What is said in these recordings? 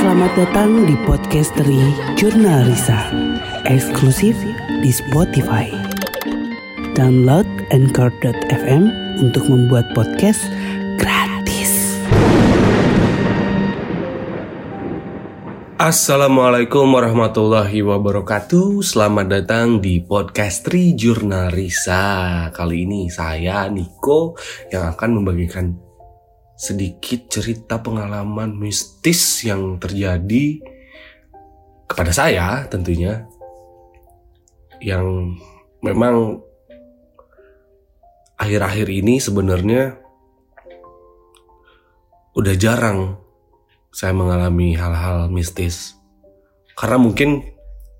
Selamat datang di podcast dari Jurnal Risa, eksklusif di Spotify. Download Anchor.fm untuk membuat podcast gratis. Assalamualaikum warahmatullahi wabarakatuh Selamat datang di podcast Tri Jurnal Risa Kali ini saya Niko yang akan membagikan sedikit cerita pengalaman mistis yang terjadi kepada saya tentunya yang memang akhir-akhir ini sebenarnya udah jarang saya mengalami hal-hal mistis. Karena mungkin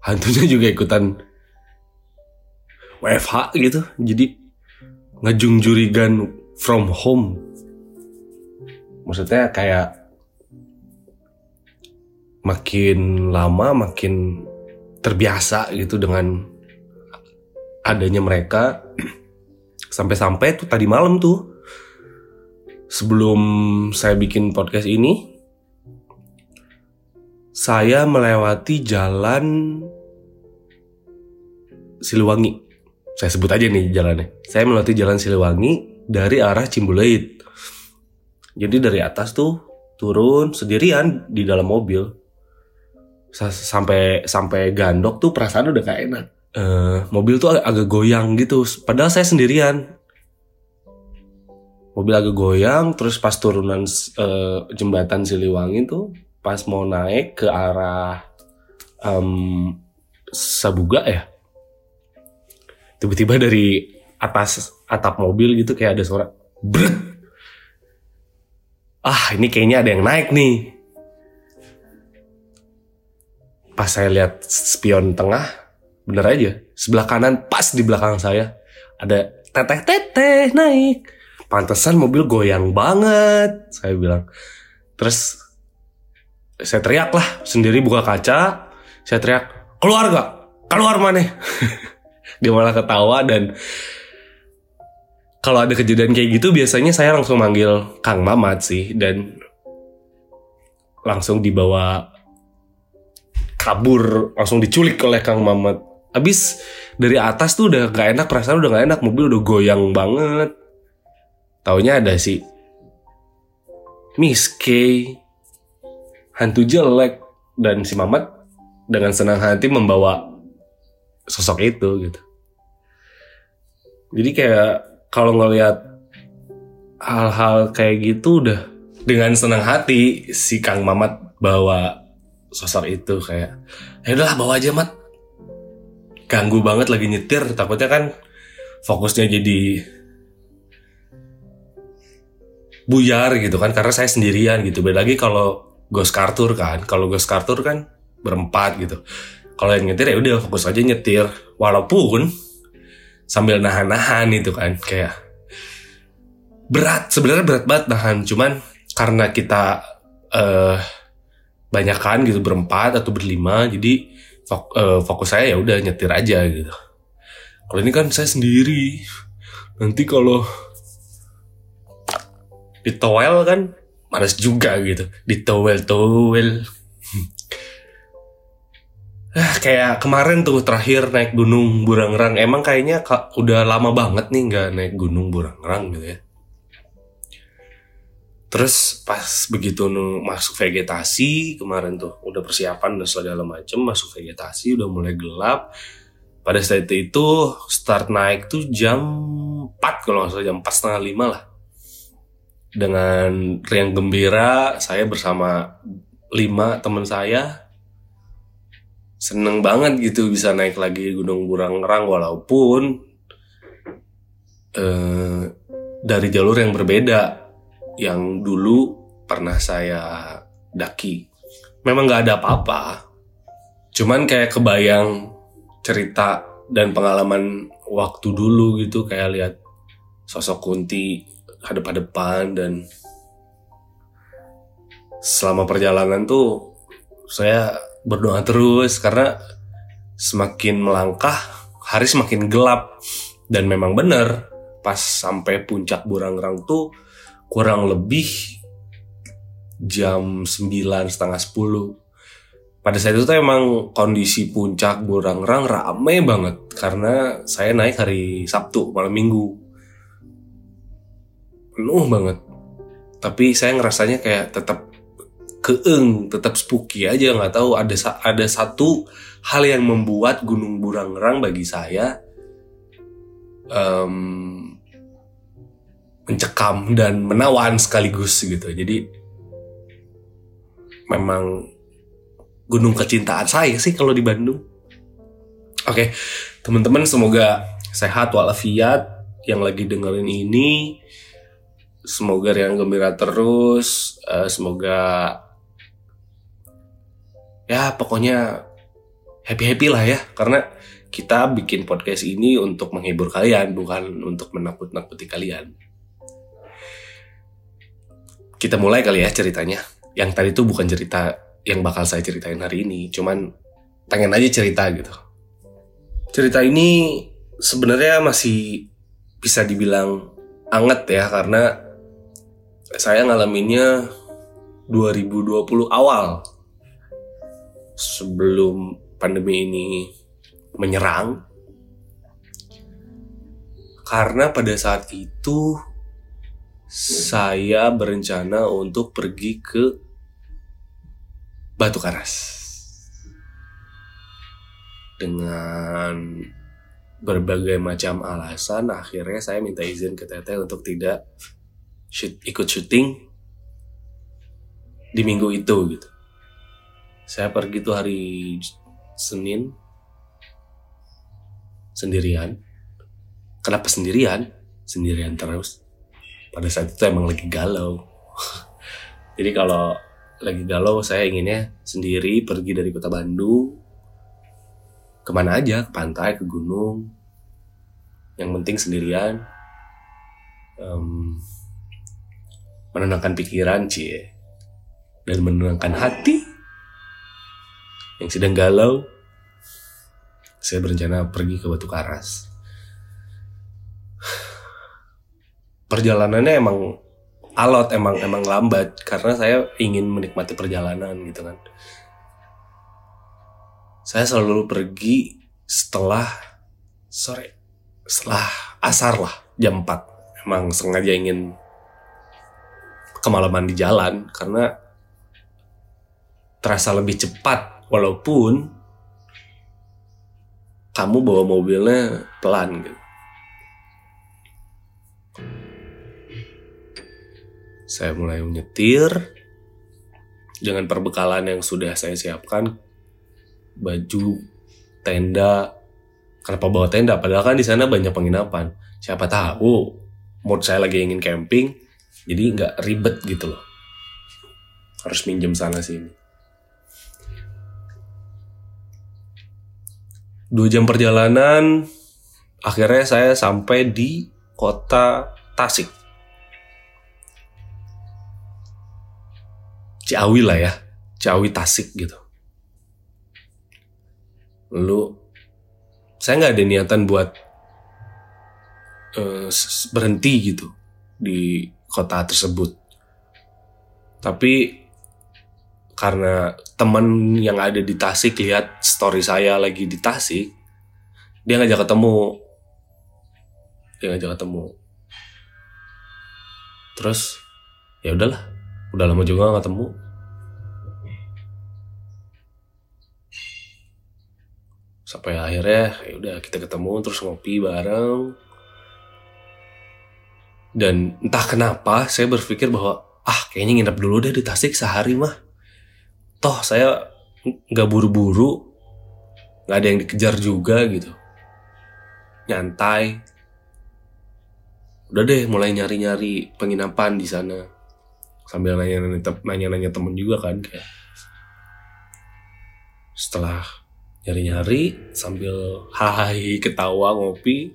hantunya juga ikutan WFH gitu jadi ngejung jurigan from home maksudnya kayak makin lama makin terbiasa gitu dengan adanya mereka sampai-sampai tuh tadi malam tuh sebelum saya bikin podcast ini saya melewati jalan Siliwangi. Saya sebut aja nih jalannya. Saya melewati jalan Siliwangi dari arah Cimbuleit. Jadi dari atas tuh turun sendirian di dalam mobil. Sampai sampai gandok tuh perasaan udah gak enak. Uh, mobil tuh agak, agak goyang gitu. Padahal saya sendirian. Mobil agak goyang, terus pas turunan uh, jembatan Siliwangi tuh pas mau naik ke arah um, Sabuga ya tiba-tiba dari atas atap mobil gitu kayak ada suara brek ah ini kayaknya ada yang naik nih. Pas saya lihat spion tengah bener aja sebelah kanan pas di belakang saya ada teteh teteh naik. Pantesan mobil goyang banget saya bilang. Terus saya teriak lah sendiri buka kaca saya teriak keluar gak keluar mana? Dia malah ketawa dan kalau ada kejadian kayak gitu biasanya saya langsung manggil Kang Mamat sih dan langsung dibawa kabur langsung diculik oleh Kang Mamat abis dari atas tuh udah gak enak perasaan udah gak enak mobil udah goyang banget taunya ada si Miss K hantu jelek dan si Mamat dengan senang hati membawa sosok itu gitu. Jadi kayak kalau ngelihat hal-hal kayak gitu udah dengan senang hati si Kang Mamat bawa sosok itu kayak ya udahlah bawa aja mat ganggu banget lagi nyetir takutnya kan fokusnya jadi buyar gitu kan karena saya sendirian gitu beda lagi kalau Ghost Cartour kan. Kalau Ghost Cartour kan berempat gitu. Kalau yang nyetir ya udah fokus aja nyetir. Walaupun sambil nahan-nahan itu kan kayak berat sebenarnya berat banget nahan cuman karena kita uh, banyak kan gitu berempat atau berlima jadi fok, uh, fokus saya ya udah nyetir aja gitu. Kalau ini kan saya sendiri nanti kalau ditowel kan males juga gitu di towel ah kayak kemarin tuh terakhir naik gunung Burangrang. Emang kayaknya udah lama banget nih nggak naik gunung Burangrang gitu ya. Terus pas begitu masuk vegetasi kemarin tuh udah persiapan dan segala macem masuk vegetasi udah mulai gelap. Pada saat itu start naik tuh jam 4 kalau nggak salah jam 4 setengah 5 lah. Dengan riang gembira saya bersama lima teman saya seneng banget gitu bisa naik lagi Gunung Burangrang walaupun eh, dari jalur yang berbeda yang dulu pernah saya daki. Memang nggak ada apa-apa. Cuman kayak kebayang cerita dan pengalaman waktu dulu gitu kayak lihat sosok Kunti hadap-hadapan dan selama perjalanan tuh saya berdoa terus karena semakin melangkah hari semakin gelap. Dan memang benar pas sampai puncak Burangrang tuh kurang lebih jam 9 setengah 10 pada saat itu tuh emang kondisi puncak Burangrang rame banget karena saya naik hari Sabtu malam Minggu. Penuh banget. Tapi saya ngerasanya kayak tetap keeng tetap spooky aja nggak tahu ada ada satu hal yang membuat Gunung Burangrang bagi saya um, mencekam dan menawan sekaligus gitu jadi memang gunung kecintaan saya sih kalau di Bandung. Oke, teman-teman semoga sehat walafiat yang lagi dengerin ini. Semoga yang gembira terus. Uh, semoga ya pokoknya happy happy lah ya karena kita bikin podcast ini untuk menghibur kalian bukan untuk menakut-nakuti kalian. Kita mulai kali ya ceritanya yang tadi tuh bukan cerita yang bakal saya ceritain hari ini, cuman pengen aja cerita gitu. Cerita ini sebenarnya masih bisa dibilang anget ya karena saya ngalaminnya 2020 awal sebelum pandemi ini menyerang karena pada saat itu saya berencana untuk pergi ke Batu Karas. Dengan berbagai macam alasan, akhirnya saya minta izin ke Teteh untuk tidak shoot, ikut syuting di minggu itu gitu. Saya pergi tuh hari Senin. Sendirian. Kenapa sendirian? Sendirian terus. Pada saat itu emang lagi galau. Jadi kalau lagi galau saya inginnya sendiri pergi dari kota Bandung. Ke mana aja? Ke pantai ke gunung. Yang penting sendirian. Um, menenangkan pikiran cie. Dan menenangkan hati yang sedang galau saya berencana pergi ke Batu Karas. Perjalanannya emang alot emang emang lambat karena saya ingin menikmati perjalanan gitu kan. Saya selalu pergi setelah sore setelah asar lah jam 4 emang sengaja ingin kemalaman di jalan karena terasa lebih cepat walaupun kamu bawa mobilnya pelan gitu Saya mulai menyetir dengan perbekalan yang sudah saya siapkan, baju, tenda. Kenapa bawa tenda? Padahal kan di sana banyak penginapan. Siapa tahu mood saya lagi ingin camping, jadi nggak ribet gitu loh. Harus minjem sana sini. Dua jam perjalanan, akhirnya saya sampai di kota Tasik. Ciawi lah ya, Ciawi Tasik gitu. Lalu saya nggak ada niatan buat uh, berhenti gitu di kota tersebut. Tapi karena teman yang ada di Tasik lihat story saya lagi di Tasik, dia ngajak ketemu. Dia ngajak ketemu. Terus ya udahlah, udah lama juga gak ketemu sampai akhirnya ya udah kita ketemu terus ngopi bareng dan entah kenapa saya berpikir bahwa ah kayaknya nginep dulu deh di Tasik sehari mah toh saya nggak buru-buru nggak ada yang dikejar juga gitu. Nyantai. Udah deh mulai nyari-nyari penginapan di sana. Sambil nanya-nanya nanya temen juga kan kayak setelah nyari-nyari sambil hai ketawa ngopi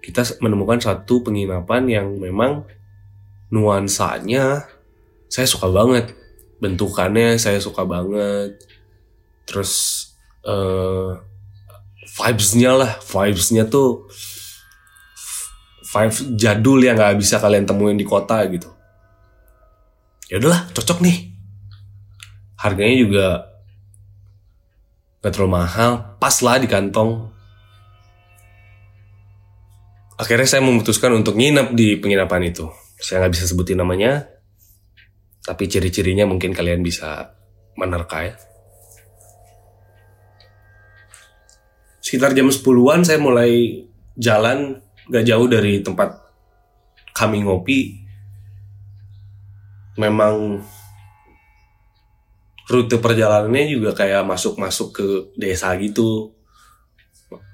kita menemukan satu penginapan yang memang nuansanya saya suka banget bentukannya saya suka banget. Terus uh, vibesnya lah vibesnya tuh vibes jadul yang nggak bisa kalian temuin di kota gitu. Ya udahlah cocok nih. Harganya juga gak terlalu mahal pas lah di kantong. Akhirnya saya memutuskan untuk nginep di penginapan itu. Saya nggak bisa sebutin namanya tapi ciri-cirinya mungkin kalian bisa menerka ya sekitar jam 10-an saya mulai jalan gak jauh dari tempat kami ngopi. Memang rute perjalanannya juga kayak masuk-masuk ke desa gitu.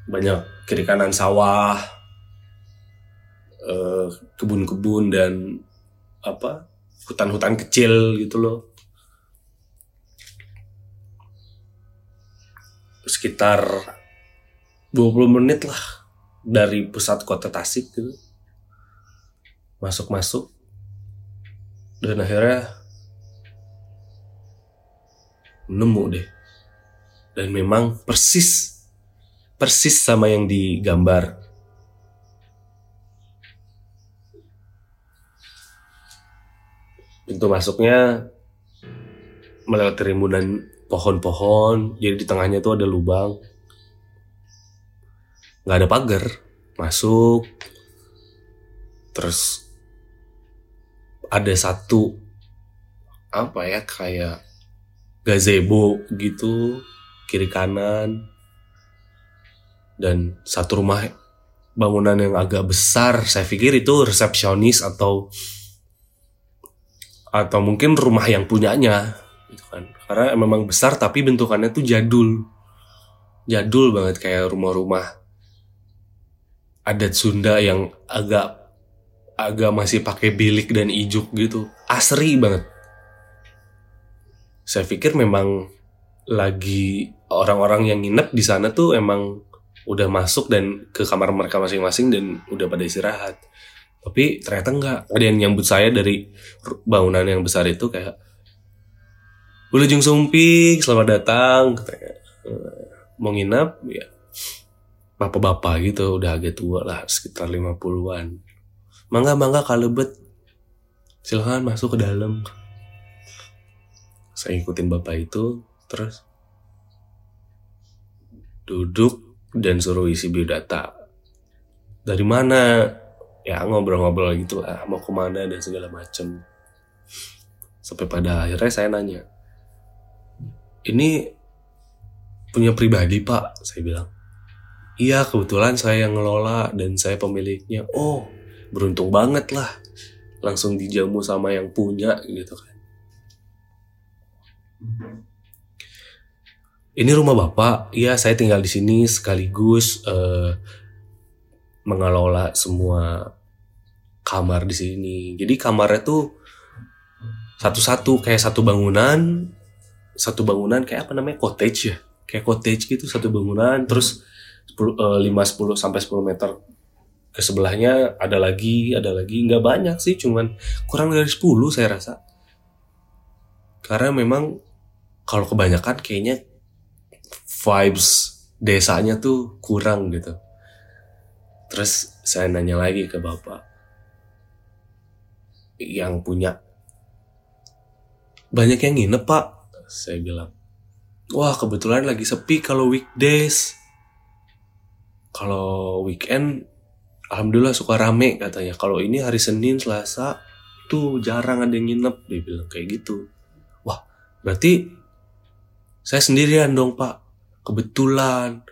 Banyak kiri kanan sawah eh, kebun-kebun dan apa hutan-hutan kecil gitu loh. Sekitar 20 menit lah dari pusat kota Tasik gitu. Masuk-masuk. Dan akhirnya nemu deh. Dan memang persis persis sama yang digambar pintu masuknya melewati rimbunan pohon-pohon. Jadi di tengahnya tuh ada lubang. Nggak ada pagar. Masuk. Terus ada satu apa ya kayak gazebo gitu kiri kanan. Dan satu rumah bangunan yang agak besar. Saya pikir itu resepsionis atau atau mungkin rumah yang punyanya gitu kan. Karena memang besar tapi bentukannya tuh jadul. Jadul banget kayak rumah-rumah adat Sunda yang agak agak masih pakai bilik dan ijuk gitu. Asri banget. Saya pikir memang lagi orang-orang yang nginep di sana tuh emang udah masuk dan ke kamar mereka masing-masing dan udah pada istirahat tapi ternyata enggak ada yang nyambut saya dari bangunan yang besar itu kayak Wilujeng Sumpik selamat datang katanya. "Eh, mau nginap ya bapak-bapak gitu udah agak tua lah sekitar 50-an mangga mangga kalebet. Silahkan masuk ke dalam. Saya ikutin bapak itu terus duduk dan suruh isi biodata. Dari mana ya ngobrol-ngobrol gitu lah mau ke mana dan segala macem. Sampai pada akhirnya saya nanya ini punya pribadi pak? Saya bilang iya kebetulan saya yang ngelola dan saya pemiliknya. Oh beruntung banget lah langsung dijamu sama yang punya gitu kan. Ini rumah bapak? Iya saya tinggal di sini sekaligus eh, mengelola semua kamar di sini. Jadi kamarnya tuh satu-satu kayak satu bangunan satu bangunan kayak apa namanya cottage ya. Kayak cottage gitu satu bangunan. Terus 10, eh, 5 10 sampai 10 meter ke sebelahnya ada lagi ada lagi. Nggak banyak sih cuman kurang dari 10 saya rasa. Karena memang kalau kebanyakan kayaknya vibes desanya tuh kurang gitu. Terus saya nanya lagi ke bapak yang punya. Banyak yang nginep pak. Saya bilang wah kebetulan lagi sepi kalau weekdays. Kalau weekend alhamdulillah suka rame katanya. Kalau ini hari Senin Selasa tuh jarang ada yang nginep dia bilang kayak gitu. Wah berarti saya sendirian dong pak. Kebetulan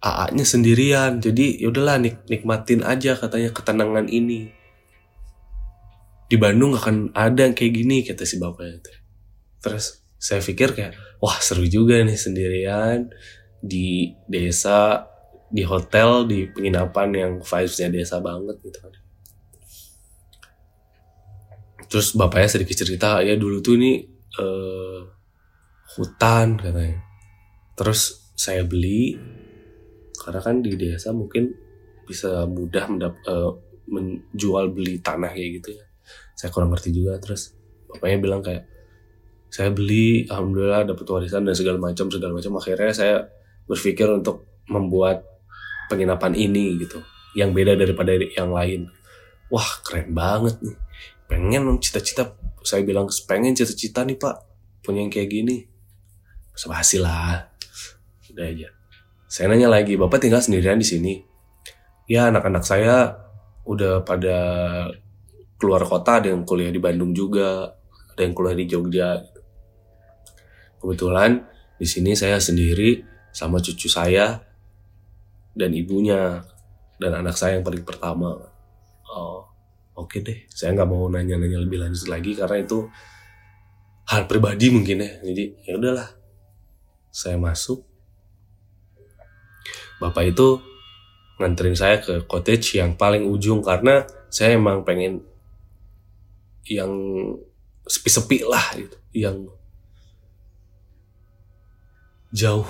AA-nya sendirian jadi yaudahlah nik nikmatin aja katanya ketenangan ini di Bandung gak akan ada yang kayak gini kata si bapaknya tuh. terus saya pikir kayak wah seru juga nih sendirian di desa di hotel di penginapan yang vibesnya desa banget gitu kan. Terus bapaknya sedikit cerita ya dulu tuh ini eh, hutan katanya. Terus saya beli karena kan di desa mungkin bisa mudah mendap eh, menjual beli tanah kayak gitu ya saya kurang ngerti juga terus bapaknya bilang kayak saya beli alhamdulillah dapat warisan dan segala macam segala macam. Akhirnya saya berpikir untuk membuat penginapan ini gitu yang beda daripada yang lain. Wah keren banget nih. Pengen cita-cita saya bilang pengen cita-cita nih pak punya yang kayak gini. Basa lah. Udah aja. Saya nanya lagi bapak tinggal sendirian di sini? Ya anak-anak saya udah pada keluar kota ada yang kuliah di Bandung juga ada yang kuliah di Jogja. Kebetulan di sini saya sendiri sama cucu saya dan ibunya dan anak saya yang paling pertama. Oh oke okay deh. Saya nggak mau nanya-nanya lebih lanjut lagi karena itu hal pribadi mungkin ya. Jadi ya udahlah. Saya masuk. Bapak itu nganterin saya ke cottage yang paling ujung karena saya emang pengen yang sepi-sepi lah gitu yang jauh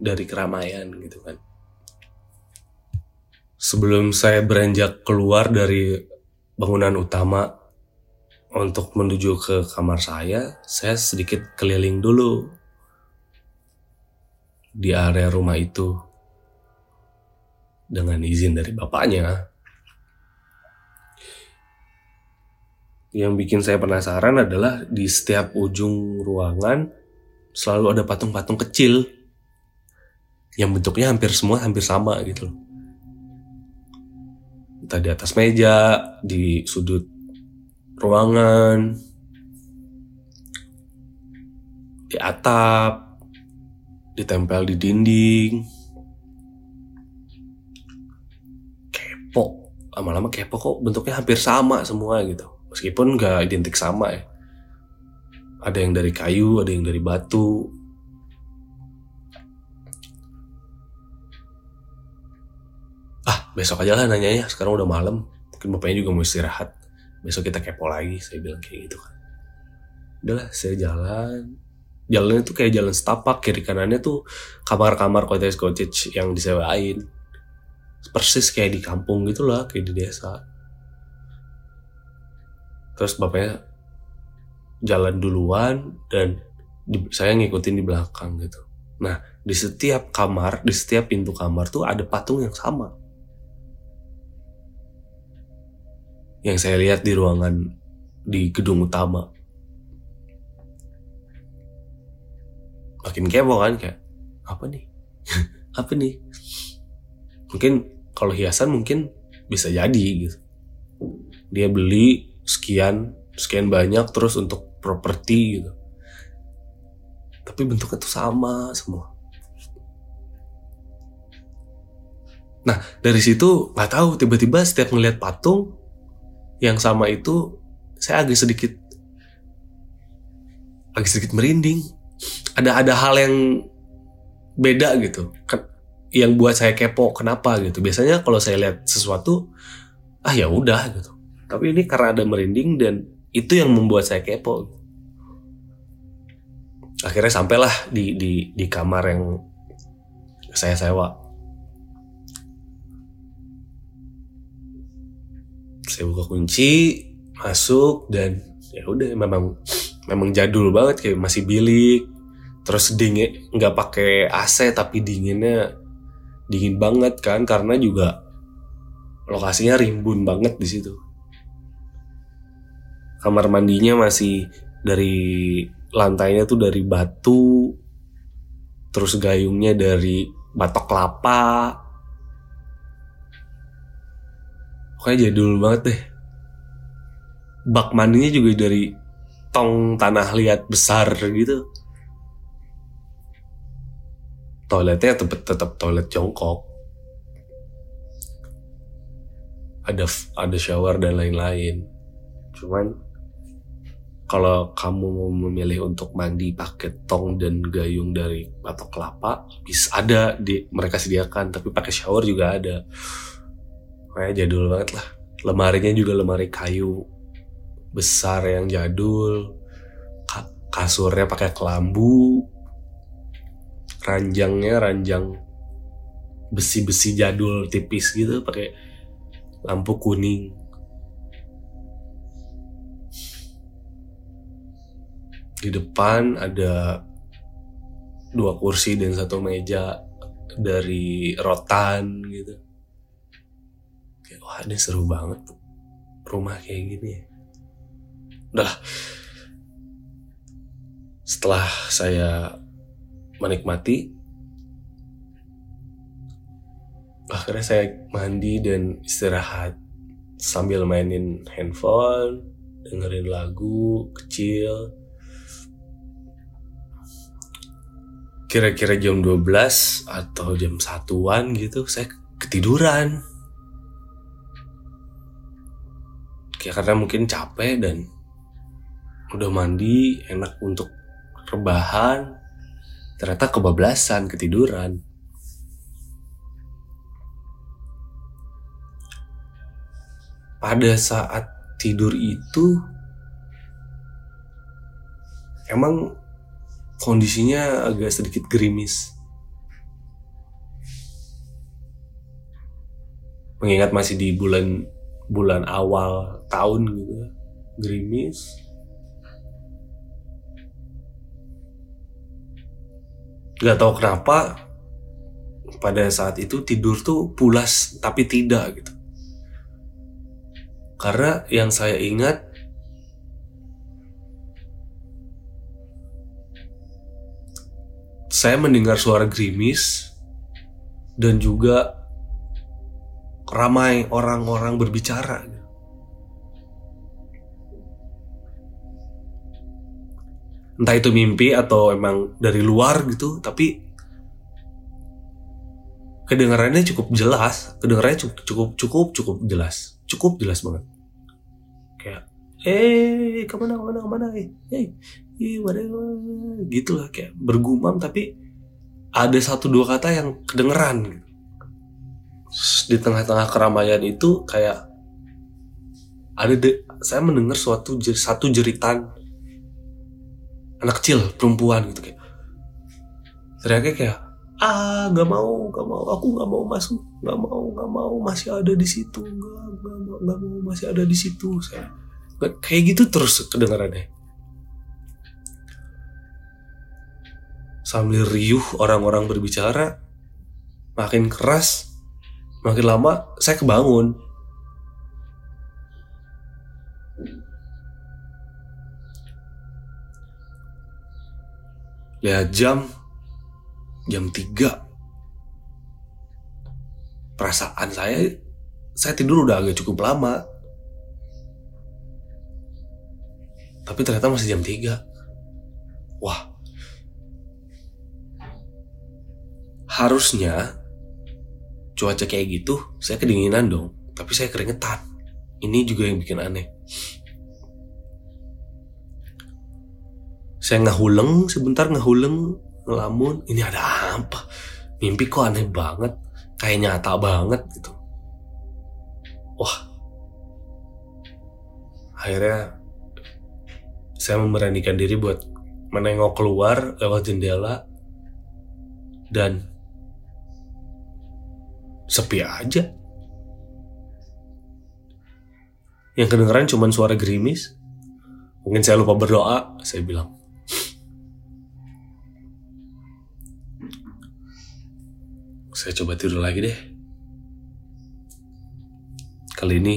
dari keramaian gitu kan sebelum saya beranjak keluar dari bangunan utama untuk menuju ke kamar saya saya sedikit keliling dulu di area rumah itu dengan izin dari bapaknya. Yang bikin saya penasaran adalah di setiap ujung ruangan selalu ada patung-patung kecil yang bentuknya hampir semua hampir sama gitu loh. Entah di atas meja, di sudut ruangan, di atap, ditempel di dinding, kepo lama-lama kepo kok bentuknya hampir sama semua gitu meskipun gak identik sama ya. Ada yang dari kayu ada yang dari batu. Ah besok aja lah nanyanya sekarang udah malam. Mungkin bapaknya juga mau istirahat. Besok kita kepo lagi saya bilang kayak gitu kan. Udahlah saya jalan. Jalannya tuh kayak jalan setapak. Kiri kanannya tuh kamar-kamar cottage cottage yang disewain. Persis kayak di kampung gitu lah kayak di desa terus bapaknya jalan duluan dan di, saya ngikutin di belakang gitu. Nah di setiap kamar di setiap pintu kamar tuh ada patung yang sama. Yang saya lihat di ruangan di gedung utama. Makin kepo kan kayak apa nih? Apa nih? Mungkin kalau hiasan mungkin bisa jadi gitu. Dia beli sekian sekian banyak terus untuk properti gitu. Tapi bentuknya tuh sama semua. Nah dari situ nggak tahu tiba-tiba setiap ngeliat patung yang sama itu saya agak sedikit agak sedikit merinding. Ada ada hal yang beda gitu. Kan yang buat saya kepo kenapa gitu. Biasanya kalau saya lihat sesuatu ah ya udah gitu tapi ini karena ada merinding dan itu yang membuat saya kepo. Akhirnya sampailah di di di kamar yang saya sewa. Saya buka kunci masuk dan ya udah memang memang jadul banget kayak masih bilik. Terus dingin nggak pakai AC tapi dinginnya dingin banget kan karena juga lokasinya rimbun banget di situ. Kamar mandinya masih dari lantainya tuh dari batu, terus gayungnya dari batok kelapa. Pokoknya jadul banget deh. Bak mandinya juga dari tong tanah liat besar gitu toiletnya tetap tetap toilet jongkok ada ada shower dan lain-lain cuman kalau kamu mau memilih untuk mandi pakai tong dan gayung dari batok kelapa bisa ada di mereka sediakan tapi pakai shower juga ada. Kayak jadul banget lah. Lemarinya juga lemari kayu besar yang jadul kasurnya pakai kelambu ranjangnya ranjang besi-besi jadul tipis gitu pakai lampu kuning di depan ada dua kursi dan satu meja dari rotan gitu. Kayak wah ini seru banget rumah kayak gini ya. Udah. Setelah saya menikmati akhirnya saya mandi dan istirahat sambil mainin handphone dengerin lagu kecil kira-kira jam 12 atau jam satuan gitu saya ketiduran. Ya karena mungkin capek dan udah mandi enak untuk rebahan ternyata kebablasan ketiduran. Pada saat tidur itu emang kondisinya agak sedikit gerimis mengingat masih di bulan bulan awal tahun gitu gerimis Gak tahu kenapa pada saat itu tidur tuh pulas tapi tidak gitu. Karena yang saya ingat saya mendengar suara gerimis dan juga ramai orang-orang berbicara. Entah itu mimpi atau emang dari luar gitu, tapi kedengarannya cukup jelas, kedengarannya cukup cukup cukup cukup jelas, cukup jelas banget. Kayak, eh ke mana ke mana ke mana, eh, eh, eh whatever, gitu lah kayak bergumam tapi ada satu dua kata yang kedengeran. Di tengah-tengah keramaian itu kayak ada de, saya mendengar suatu satu jeritan anak kecil perempuan gitu kayak. Teriaknya kayak ah nggak mau nggak mau aku nggak mau masuk nggak mau nggak mau masih ada di situ nggak nggak mau masih ada di situ. Saya kayak gitu terus kedengarannya sambil riuh orang-orang berbicara makin keras makin lama saya kebangun. Lihat jam jam 3 perasaan saya saya tidur udah agak cukup lama. Tapi ternyata masih jam 3 wah harusnya cuaca kayak gitu saya kedinginan dong. Tapi saya keringetan. Ini juga yang bikin aneh. Saya ngahuleng sebentar ngahuleng ngelamun. Ini ada apa? Mimpi kok aneh banget. Kayak nyata banget gitu. Wah. Akhirnya saya memberanikan diri buat menengok keluar lewat jendela dan sepi aja. Yang kedengeran cuma suara gerimis. Mungkin saya lupa berdoa, saya bilang. Saya coba tidur lagi deh. Kali ini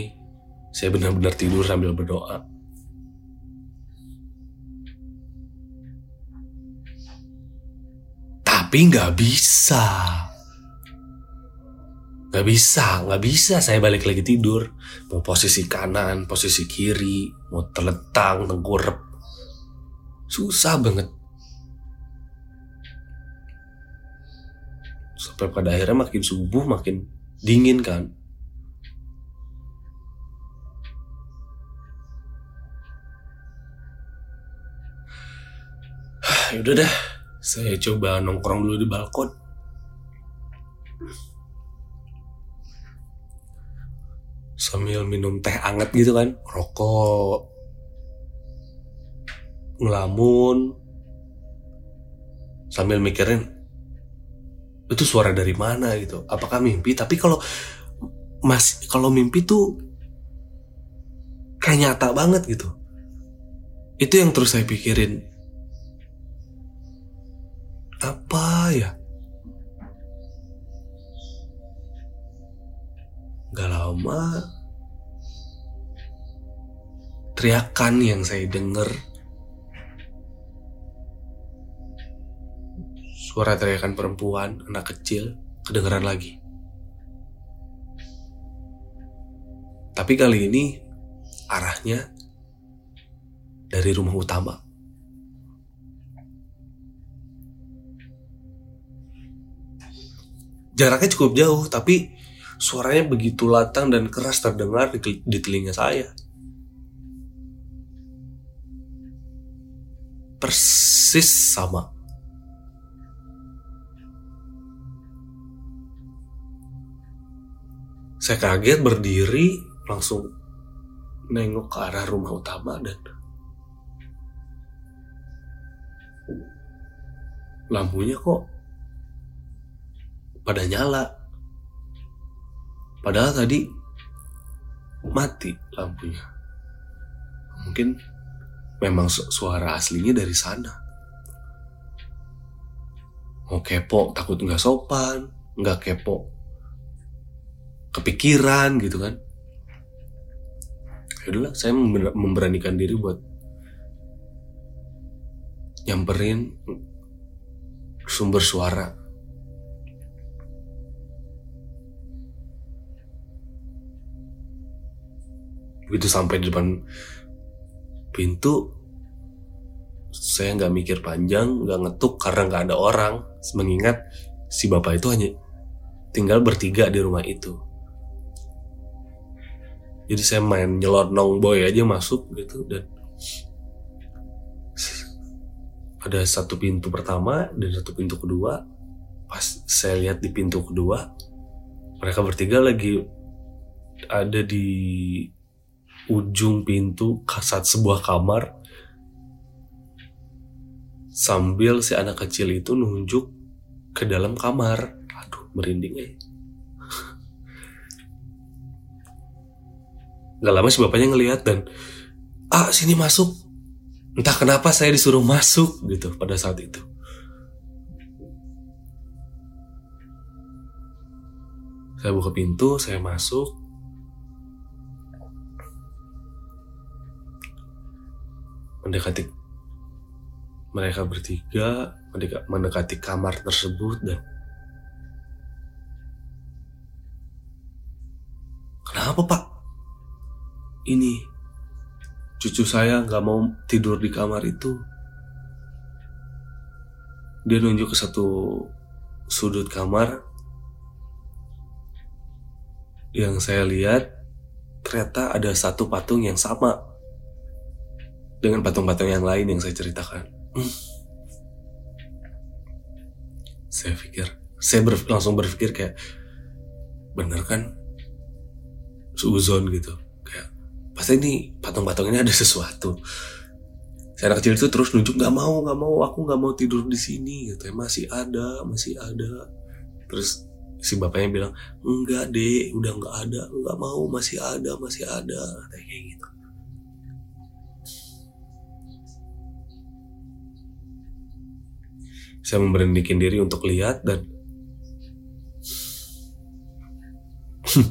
saya benar-benar tidur sambil berdoa. Tapi nggak bisa. Gak bisa, gak bisa saya balik lagi tidur. Mau posisi kanan, posisi kiri, mau terletang, tengkurap. Susah banget. Sampai pada akhirnya makin subuh makin dingin kan. Yaudah deh, saya coba nongkrong dulu di balkon. Sambil minum teh anget gitu kan. Rokok. Ngelamun. Sambil mikirin itu suara dari mana? gitu. Apakah mimpi? Tapi kalau mas kalau mimpi tuh kayak nyata banget gitu. Itu yang terus saya pikirin. Apa ya? Gak lama teriakan yang saya dengar. Suara teriakan perempuan anak kecil kedengaran lagi. Tapi kali ini arahnya dari rumah utama. Jaraknya cukup jauh tapi suaranya begitu latang dan keras terdengar di, telinga saya persis sama saya kaget berdiri langsung nengok ke arah rumah utama dan lampunya kok pada nyala. Padahal tadi mati lampunya. Mungkin memang suara aslinya dari sana. Mau kepo takut nggak sopan, nggak kepo kepikiran gitu kan. Yaudahlah, saya memberanikan diri buat nyamperin sumber suara begitu sampai di depan pintu saya nggak mikir panjang nggak ngetuk karena nggak ada orang. Mengingat si bapak itu hanya tinggal bertiga di rumah itu. Jadi saya main nyelonong boy aja masuk gitu dan ada satu pintu pertama dan satu pintu kedua. Pas saya lihat di pintu kedua mereka bertiga lagi ada di ujung pintu kasat sebuah kamar sambil si anak kecil itu nunjuk ke dalam kamar. Aduh, merinding eh. Gak lama si bapaknya ngeliat dan ah sini masuk. Entah kenapa saya disuruh masuk gitu pada saat itu. Saya buka pintu, saya masuk. mendekati mereka bertiga mendekati kamar tersebut dan kenapa pak? Ini cucu saya nggak mau tidur di kamar itu. Dia nunjuk ke satu sudut kamar. Yang saya lihat ternyata ada satu patung yang sama dengan patung-patung yang lain yang saya ceritakan. Saya pikir, saya ber, langsung berpikir kayak, bener kan? Suzon gitu. Kayak, pasti ini patung-patung ini ada sesuatu. Saya anak kecil itu terus nunjuk nggak mau nggak mau aku nggak mau tidur di sini gitu ya masih ada masih ada terus si bapaknya bilang enggak deh udah nggak ada nggak mau masih ada masih ada kayak gitu saya memberanikan diri untuk lihat dan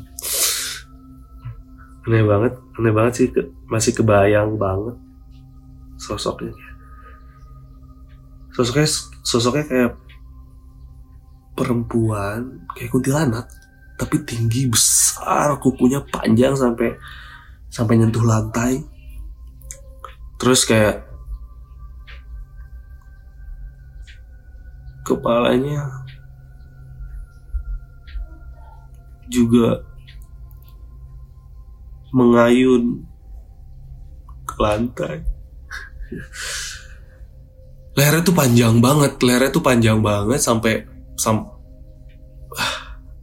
aneh banget aneh banget sih masih kebayang banget sosoknya. Sosoknya sosoknya kayak perempuan kayak kuntilanak tapi tinggi besar kukunya panjang sampai sampai nyentuh lantai. Terus kayak kepalanya juga mengayun ke lantai. Lehernya tuh panjang banget, lehernya tuh panjang banget sampai sam,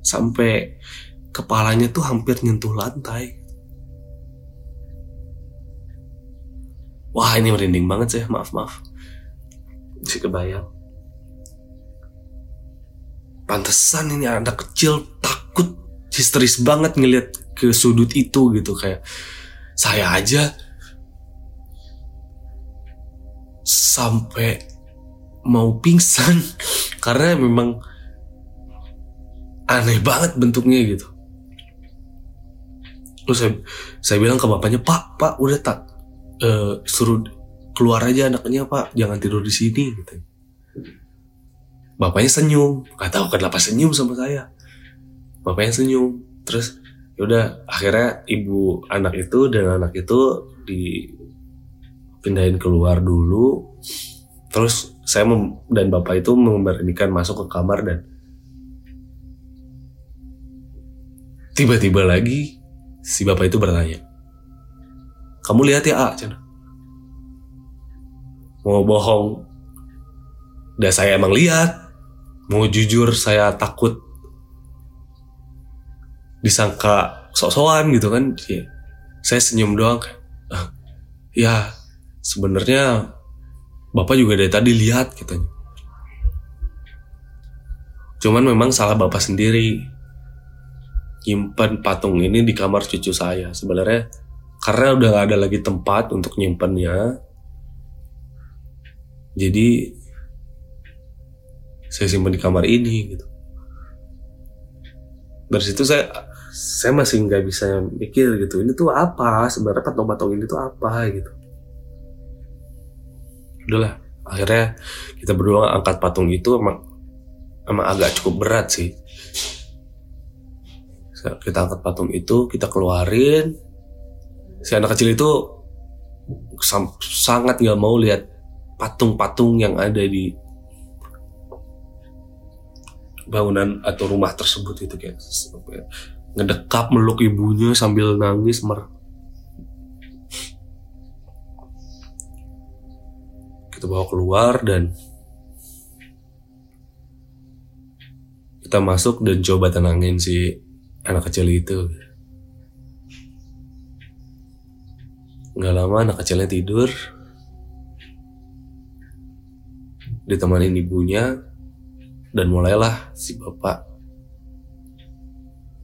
sampai kepalanya tuh hampir nyentuh lantai. Wah ini merinding banget sih, maaf maaf. Masih kebayang. Pantesan ini anak kecil takut histeris banget ngeliat ke sudut itu gitu kayak saya aja sampai mau pingsan. Karena memang aneh banget bentuknya gitu. Terus saya, saya bilang ke bapaknya, Pak, Pak, udah tak, eh, suruh keluar aja anaknya pak. Jangan tidur di sini gitu bapaknya senyum. Nggak tahu kenapa senyum sama saya. Bapaknya senyum. Terus yaudah akhirnya ibu anak itu dan anak itu dipindahin keluar dulu. Terus saya dan bapak itu memberanikan masuk ke kamar dan tiba-tiba lagi si bapak itu bertanya kamu lihat ya A? Mau bohong. Dan saya emang lihat mau jujur saya takut disangka sok-sokan gitu kan. Ya, saya senyum doang kayak, "Ah, ya sebenarnya bapak juga dari tadi lihat katanya. Cuman memang salah bapak sendiri. Nyimpan patung ini di kamar cucu saya. Sebenarnya karena udah gak ada lagi tempat untuk nyimpannya jadi saya simpan di kamar ini gitu. Dari situ saya saya masih nggak bisa mikir gitu. Ini tuh apa? Sebenarnya patung-patung ini tuh apa gitu. Udahlah akhirnya kita berdua angkat patung itu emang emang agak cukup berat sih. Kita angkat patung itu kita keluarin. Si anak kecil itu sangat nggak mau lihat patung-patung yang ada di bangunan atau rumah tersebut itu kayak ya, ngedekap meluk ibunya sambil nangis mer. Kita bawa keluar dan kita masuk dan coba tenangin si anak kecil itu. Nggak lama anak kecilnya tidur ditemanin ibunya dan mulailah si bapak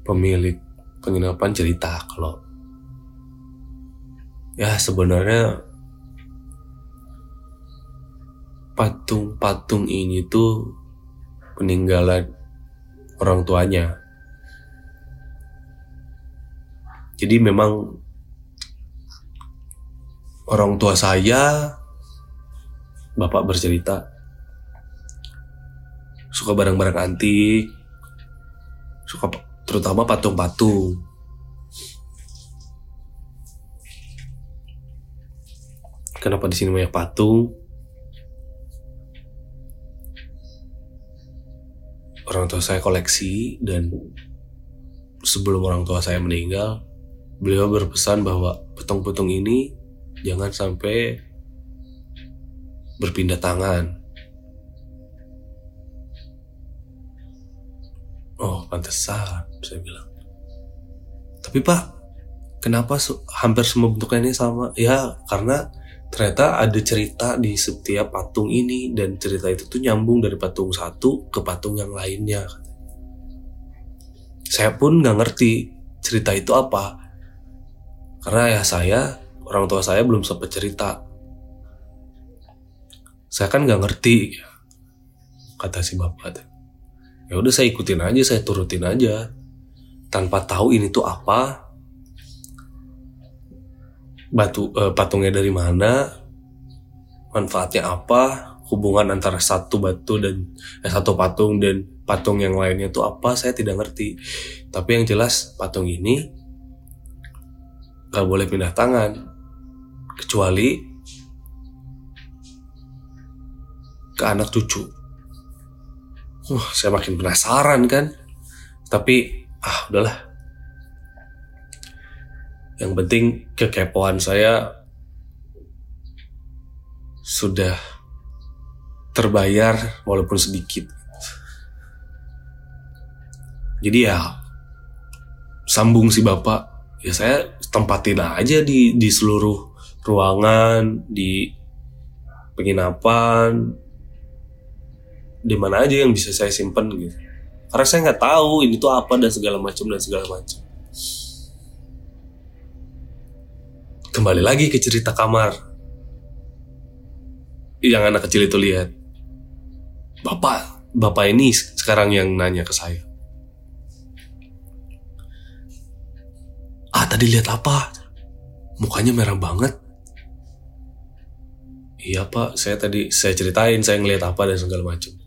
pemilik penginapan cerita kalau ya sebenarnya patung-patung ini tuh peninggalan orang tuanya. Jadi memang orang tua saya bapak bercerita suka barang-barang antik, suka terutama patung-patung. Kenapa di sini banyak patung? Orang tua saya koleksi dan sebelum orang tua saya meninggal, beliau berpesan bahwa patung-patung ini jangan sampai berpindah tangan. Pantesan, saya bilang. Tapi pak, kenapa hampir semua bentuknya ini sama? Ya, karena ternyata ada cerita di setiap patung ini dan cerita itu tuh nyambung dari patung satu ke patung yang lainnya. Saya pun nggak ngerti cerita itu apa, karena ya saya orang tua saya belum sempat cerita. Saya kan nggak ngerti, kata si bapak. Ya udah saya ikutin aja, saya turutin aja, tanpa tahu ini tuh apa, batu eh, patungnya dari mana, manfaatnya apa, hubungan antara satu batu dan eh, satu patung dan patung yang lainnya itu apa, saya tidak ngerti. Tapi yang jelas patung ini gak boleh pindah tangan, kecuali ke anak cucu. Wah, saya makin penasaran kan. Tapi ah udahlah. Yang penting kekepoan saya sudah terbayar walaupun sedikit. Jadi ya sambung si bapak, ya saya tempatin aja di di seluruh ruangan, di penginapan, di mana aja yang bisa saya simpen gitu. Karena saya nggak tahu ini tuh apa dan segala macam dan segala macam. Kembali lagi ke cerita kamar yang anak kecil itu lihat. Bapak, bapak ini sekarang yang nanya ke saya. Ah tadi lihat apa? Mukanya merah banget. iya pak saya tadi saya ceritain saya ngeliat apa dan segala macam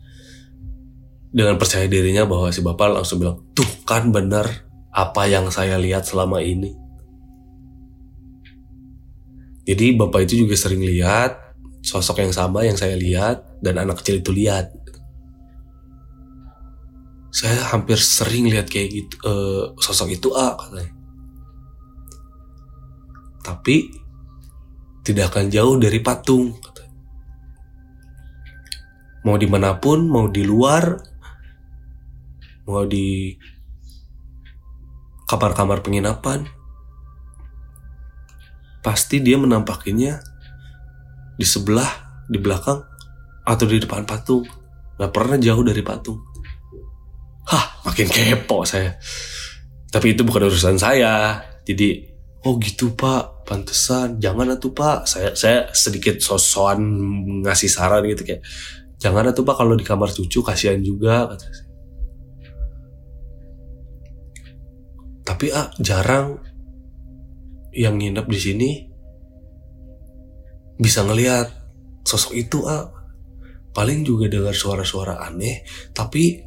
dengan percaya dirinya bahwa si bapak langsung bilang tuh kan benar apa yang saya lihat selama ini. Jadi bapak itu juga sering lihat sosok yang sama yang saya lihat dan anak kecil itu lihat. Saya hampir sering lihat kayak gitu uh, sosok itu ah katanya. Tapi tidak akan jauh dari patung. Mau di mana pun, mau di luar, mau di kamar-kamar penginapan, pasti dia menampakinya di sebelah, di belakang, atau di depan patung. Gak pernah jauh dari patung. Hah, makin kepo saya. Tapi itu bukan urusan saya. Jadi oh gitu pak pantesan jangan atuh pak saya saya sedikit sosokan ngasih saran gitu kayak jangan atuh pak kalau di kamar cucu kasihan juga kata tapi ah jarang yang nginep di sini bisa ngelihat sosok itu ah. Paling juga dengar suara-suara aneh tapi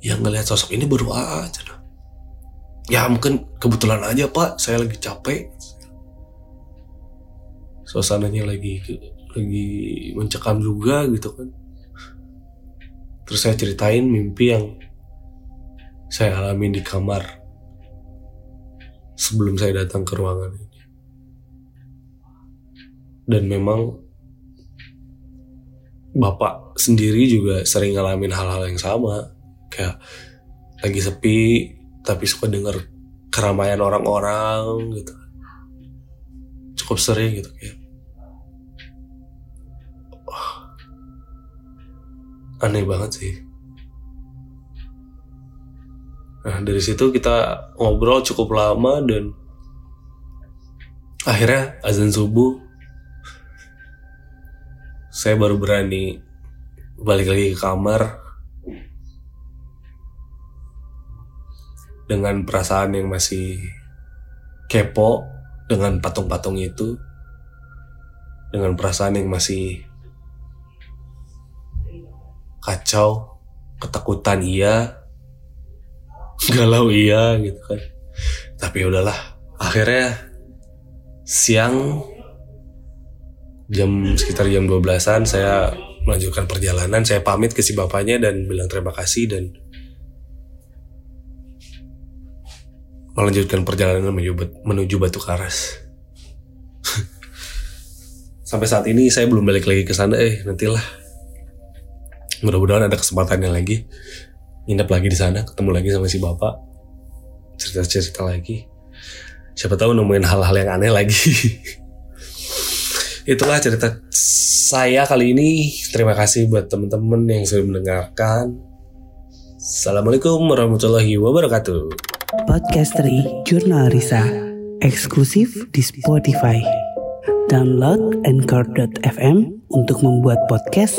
yang ngelihat sosok ini baru ah aja ya mungkin kebetulan aja pak. Saya lagi capek. Suasananya lagi lagi mencekam juga gitu kan. Terus saya ceritain mimpi yang saya alami di kamar sebelum saya datang ke ruangan ini. Dan memang bapak sendiri juga sering ngalamin hal-hal yang sama. Kayak lagi sepi tapi suka dengar keramaian orang-orang gitu. Cukup sering gitu ya Wah, aneh banget sih nah dari situ kita ngobrol cukup lama dan akhirnya azan subuh saya baru berani balik lagi ke kamar dengan perasaan yang masih kepo dengan patung-patung itu dengan perasaan yang masih kacau ketakutan iya galau iya gitu kan tapi udahlah akhirnya siang jam sekitar jam 12-an saya melanjutkan perjalanan saya pamit ke si bapaknya dan bilang terima kasih dan melanjutkan perjalanan menuju, Batu Karas. Sampai saat ini saya belum balik lagi ke sana. Eh, nantilah. Mudah-mudahan ada kesempatannya lagi. Nginep lagi di sana, ketemu lagi sama si bapak. Cerita-cerita lagi. Siapa tahu nemuin hal-hal yang aneh lagi. Itulah cerita saya kali ini. Terima kasih buat teman-teman yang sudah mendengarkan. Assalamualaikum warahmatullahi wabarakatuh. Podcasteri Jurnal Risa eksklusif di Spotify. Download Anchor.fm untuk membuat podcast.